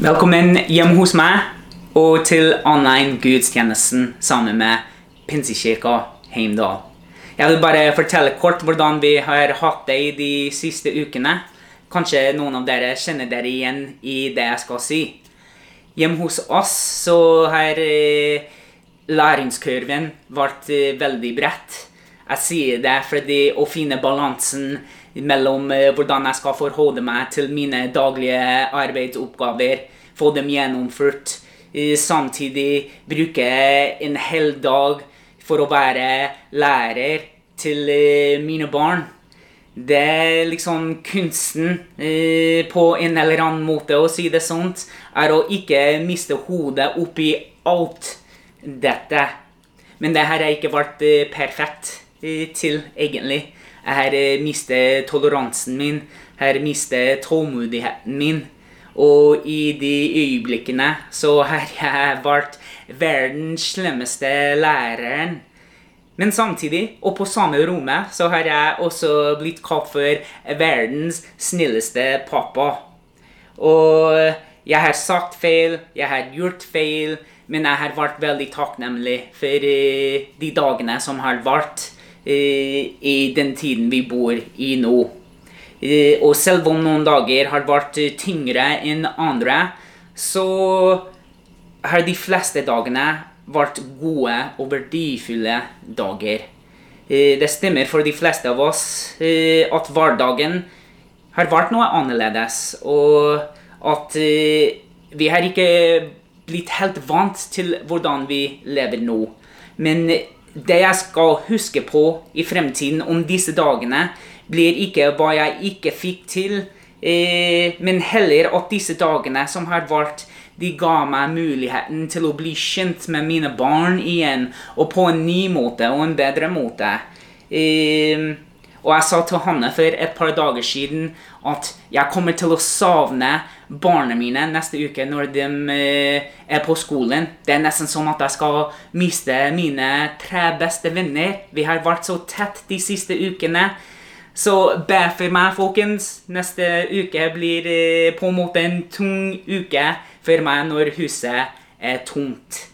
Velkommen hjem hos meg og til online gudstjenesten sammen med Pinsekirka Heimdal. Jeg vil bare fortelle kort hvordan vi har hatt det i de siste ukene. Kanskje noen av dere kjenner dere igjen i det jeg skal si. Hjemme hos oss så har eh, læringskurven vært eh, veldig bredt. Jeg sier det fordi å finne balansen mellom eh, hvordan jeg skal forholde meg til mine daglige arbeidsoppgaver, få dem gjennomført, eh, samtidig bruke en hel dag for å være lærer til eh, mine barn. Det er liksom kunsten på en eller annen måte å si det sånt, er å ikke miste hodet oppi alt dette. Men det her har ikke vært perfekt til, egentlig. Jeg har eh, mistet toleransen min, jeg har mistet tålmodigheten min. Og i de øyeblikkene så har jeg vært verdens slemmeste læreren. Men samtidig, og på samme rommet, så har jeg også blitt kalt for verdens snilleste pappa. Og jeg har sagt feil, jeg har gjort feil, men jeg har vært veldig takknemlig for eh, de dagene som har vært i den tiden vi bor i nå. Eh, og selv om noen dager har vært tyngre enn andre, så har de fleste dagene vært gode og verdifulle dager. Eh, Det stemmer for de fleste av oss eh, at hverdagen har vært noe annerledes, og at eh, vi har ikke blitt helt vant til hvordan vi lever nå. Men det jeg skal huske på i fremtiden om disse dagene, blir ikke hva jeg ikke fikk til, eh, men heller at disse dagene som har vært, de ga meg muligheten til å bli kjent med mine barn igjen, og på en ny måte og en bedre måte. Eh, og jeg sa til Hanne for et par dager siden at jeg kommer til å savne barna mine neste uke når de eh, er på skolen. Det er nesten som at jeg skal miste mine tre beste venner. Vi har vært så tett de siste ukene. Så be for meg, folkens. Neste uke blir eh, på en måte en tung uke for meg når huset er tomt.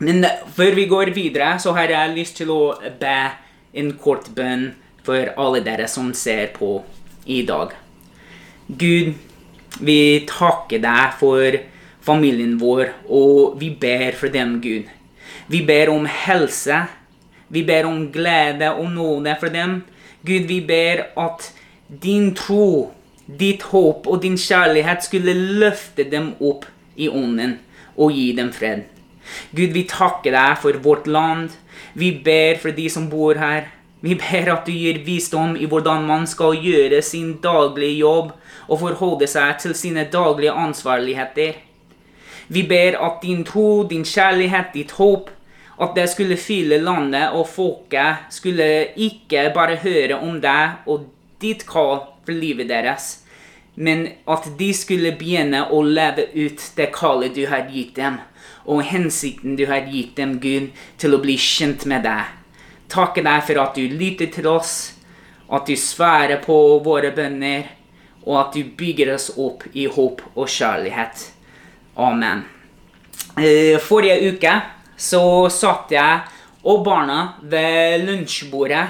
Men før vi går videre, så har jeg lyst til å be en kort bønn for alle dere som ser på i dag. Gud, vi takker deg for familien vår, og vi ber for dem, Gud. Vi ber om helse. Vi ber om glede og nåde for dem. Gud, vi ber at din tro, ditt håp og din kjærlighet skulle løfte dem opp i ånden og gi dem fred. Gud, vi takker deg for vårt land. Vi ber for de som bor her. Vi ber at du gir visdom i hvordan man skal gjøre sin daglige jobb og forholde seg til sine daglige ansvarligheter. Vi ber at din tro, din kjærlighet, ditt håp, at det skulle fylle landet og folket skulle ikke bare høre om deg og ditt kall for livet deres, men at de skulle begynne å leve ut det kallet du har gitt dem, og hensikten du har gitt dem, Gud, til å bli kjent med deg. Takke deg for at du lytter til oss, at du sværer på våre bønner, og at du bygger oss opp i håp og kjærlighet. Amen. Eh, Forrige uke så satt jeg og barna ved lunsjbordet.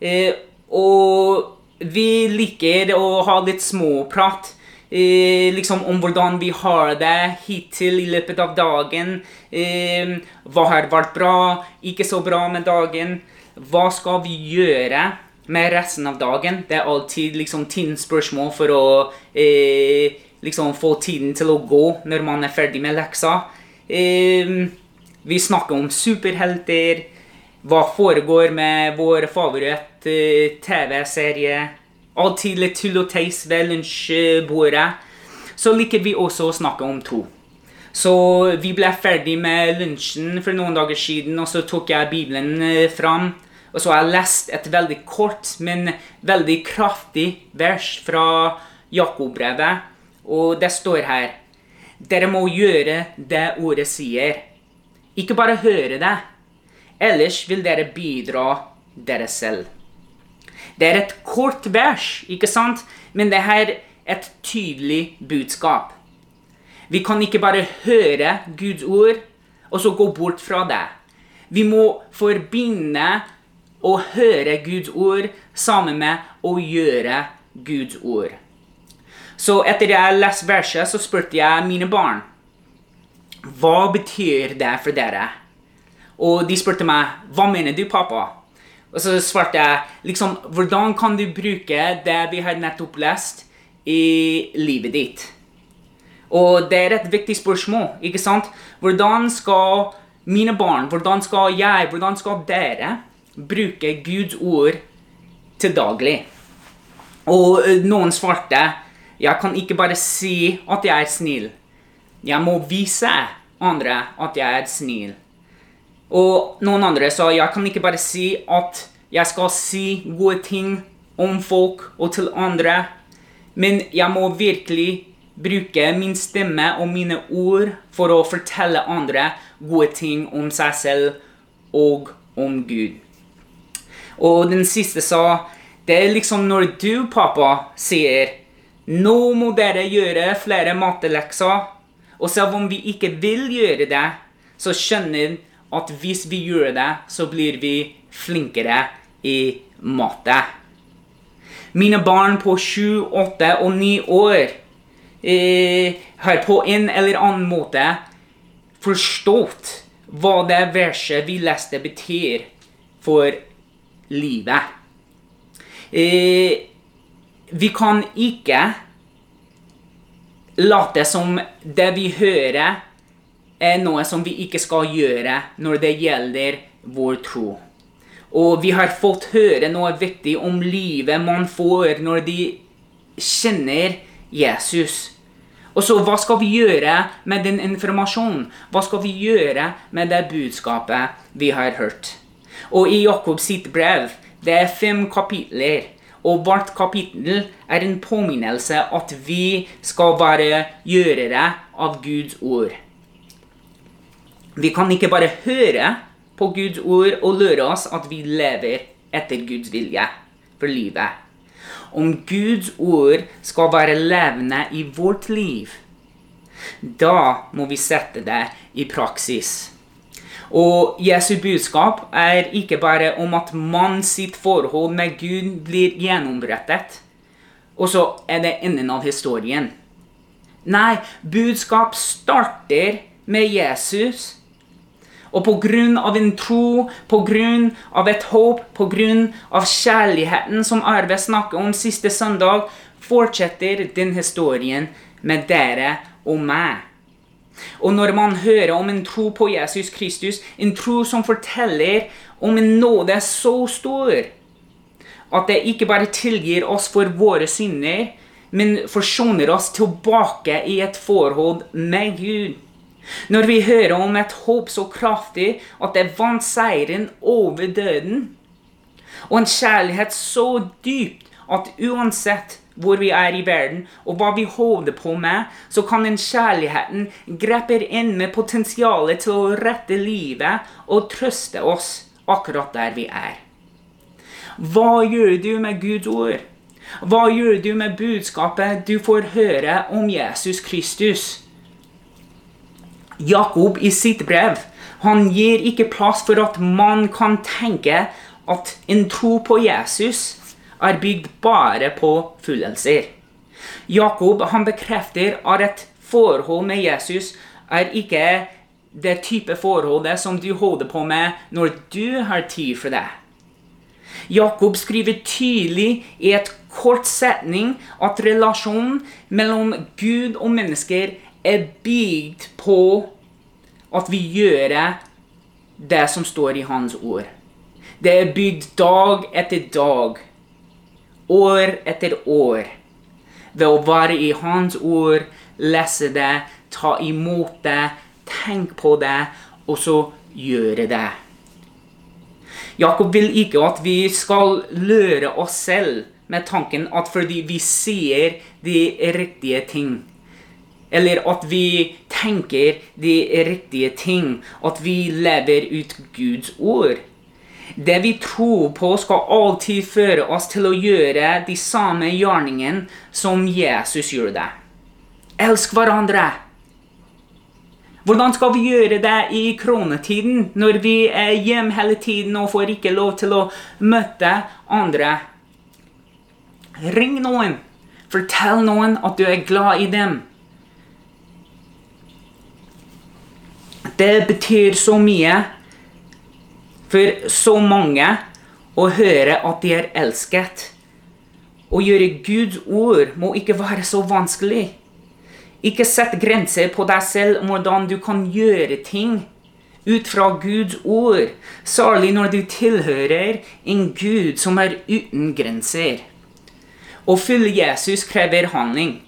Eh, og vi liker å ha litt småprat. Eh, liksom om hvordan vi har det hittil i løpet av dagen. Eh, hva har vært bra, ikke så bra med dagen. Hva skal vi gjøre med resten av dagen? Det er alltid liksom tidens spørsmål for å eh, liksom få tiden til å gå når man er ferdig med leksa. Eh, vi snakker om superhelter. Hva foregår med vår favoritt eh? Alltid litt tull og teis ved lunsjbordet. Så liker vi også å snakke om tro. Så vi ble ferdig med lunsjen for noen dager siden, og så tok jeg Bibelen eh, fram. Og så har jeg lest et veldig kort, men veldig kraftig vers fra Jakob-brevet. Og det står her Dere må gjøre det ordet sier. Ikke bare høre det. Ellers vil dere bidra dere selv. Det er et kort vers, ikke sant? Men det er et tydelig budskap. Vi kan ikke bare høre Guds ord og så gå bort fra det. Vi må forbinde å høre Guds ord sammen med å gjøre Guds ord. Så etter jeg leste verset, så spurte jeg mine barn hva betyr det for dere. Og de spurte meg hva mener du, pappa? Og så svarte jeg liksom hvordan kan du bruke det vi har nettopp lest, i livet ditt? Og det er et viktig spørsmål. ikke sant? Hvordan skal mine barn, hvordan skal jeg, hvordan skal dere bruke Guds ord til daglig? Og noen svarte jeg kan ikke bare si at jeg er snill. Jeg må vise andre at jeg er snill. Og noen andre sa jeg kan ikke bare si at jeg skal si gode ting om folk og til andre, men jeg må virkelig bruke min stemme og mine ord for å fortelle andre gode ting om seg selv og om Gud. Og den siste sa det er liksom når du, pappa, sier nå må dere gjøre flere mattelekser. Og selv om vi ikke vil gjøre det, så skjønner at hvis vi gjør det, så blir vi flinkere i matte. Mine barn på sju, åtte og ni år eh, har på en eller annen måte forstått hva det verset vi leste, betyr for livet. Eh, vi kan ikke late som det vi hører, er noe som vi ikke skal gjøre når det gjelder vår tro. Og vi har fått høre noe viktig om livet man får når de kjenner Jesus. Og så hva skal vi gjøre med den informasjonen? Hva skal vi gjøre med det budskapet vi har hørt? Og i Jakobs sitt brev, det er fem kapitler. Og hvert kapittel er en påminnelse at vi skal være gjørere av Guds ord. Vi kan ikke bare høre på Guds ord og lure oss at vi lever etter Guds vilje for livet. Om Guds ord skal være levende i vårt liv, da må vi sette det i praksis. Og Jesu budskap er ikke bare om at mann sitt forhold med Gud blir gjennombrettet, og så er det enden av historien. Nei, budskap starter med Jesus. Og på grunn av en tro, på grunn av et håp, på grunn av kjærligheten som Arve snakket om siste søndag, fortsetter den historien med dere og meg. Og når man hører om en tro på Jesus Kristus, en tro som forteller om en nåde så stor at det ikke bare tilgir oss for våre synder, men forsoner oss tilbake i et forhold med Gud. Når vi hører om et håp så kraftig at det vant seieren over døden, og en kjærlighet så dypt at uansett hvor vi er i verden, og hva vi holder på med, så kan den kjærligheten grepe inn med potensialet til å rette livet og trøste oss akkurat der vi er. Hva gjør du med Guds ord? Hva gjør du med budskapet du får høre om Jesus Kristus? Jakob i sitt brev han gir ikke plass for at man kan tenke at en tro på Jesus er bygd bare på fullelser. Jakob han bekrefter at et forhold med Jesus er ikke det type forholdet som du holder på med når du har tid for det. Jakob skriver tydelig i et kort setning at relasjonen mellom Gud og mennesker er bygd på at vi gjør det som står i hans ord. Det er bygd dag etter dag år etter år. Ved å være i Hans ord, lese det, ta imot det, tenk på det, og så gjøre det. Jakob vil ikke at vi skal løre oss selv med tanken at fordi vi sier de riktige ting, eller at vi tenker de riktige ting, at vi lever ut Guds ord. Det vi tror på, skal alltid føre oss til å gjøre de samme gjerningene som Jesus gjorde. Elsk hverandre. Hvordan skal vi gjøre det i kronetiden, når vi er hjemme hele tiden og får ikke lov til å møte andre? Ring noen. Fortell noen at du er glad i dem. Det betyr så mye for så mange å høre at de er elsket. Å gjøre Guds ord må ikke være så vanskelig. Ikke sett grenser på deg selv om hvordan du kan gjøre ting ut fra Guds ord, særlig når du tilhører en Gud som er uten grenser. Å følge Jesus krever handling.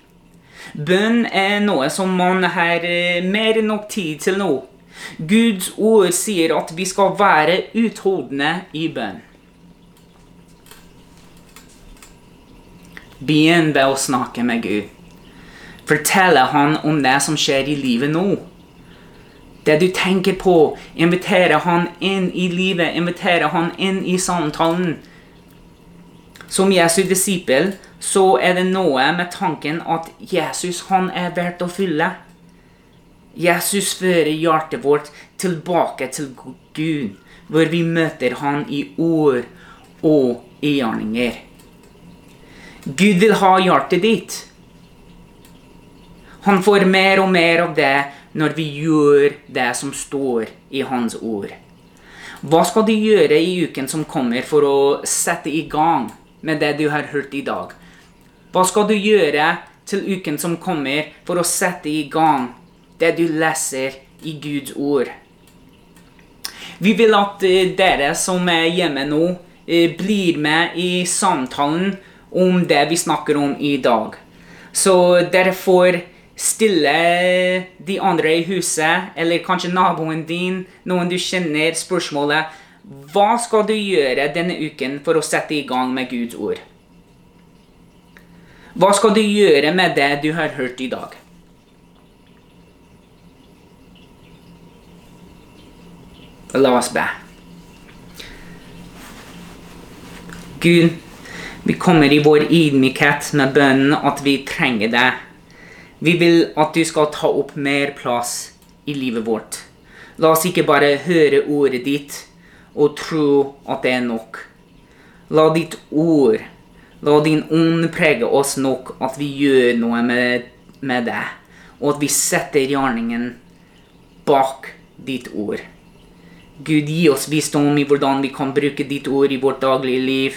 Bønn er noe som man har eh, mer enn nok tid til nå. Guds ord sier at vi skal være utholdende i bønn. Begynn ved å snakke med Gud. Fortelle han om det som skjer i livet nå. Det du tenker på, invitere han inn i livet, invitere han inn i samtalen. Som Jesu disippel så er det noe med tanken at Jesus han er verdt å fylle. Jesus fører hjertet vårt tilbake til Gud, hvor vi møter han i ord og i gjerninger. Gud vil ha hjertet ditt. Han får mer og mer av det når vi gjør det som står i Hans ord. Hva skal du gjøre i uken som kommer for å sette i gang med det du har hørt i dag? Hva skal du gjøre til uken som kommer for å sette i gang det du leser i Guds ord? Vi vil at eh, dere som er hjemme nå, eh, blir med i samtalen om det vi snakker om i dag. Så dere får stille de andre i huset, eller kanskje naboen din, noen du kjenner, spørsmålet Hva skal du gjøre denne uken for å sette i gang med Guds ord? Hva skal du gjøre med det du har hørt i dag? La oss be. Gud, vi kommer i vår ydmykhet med bønnen at vi trenger deg. Vi vil at du skal ta opp mer plass i livet vårt. La oss ikke bare høre ordet ditt og tro at det er nok. La ditt ord, la din ånd prege oss nok at vi gjør noe med, med det, og at vi setter gjerningen bak ditt ord. Gud, gi oss visdom i hvordan vi kan bruke ditt ord i vårt daglige liv.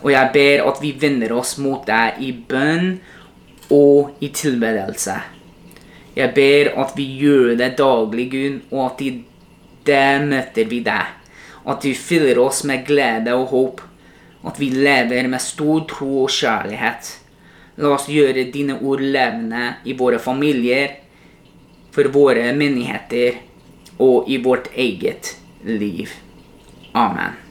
Og jeg ber at vi vender oss mot deg i bønn og i tilbedelse. Jeg ber at vi gjør det daglig, Gud, og at i det møter vi deg. At du fyller oss med glede og håp. At vi lever med stor tro og kjærlighet. La oss gjøre dine ord levende i våre familier, for våre menigheter og i vårt eget liv. Amen.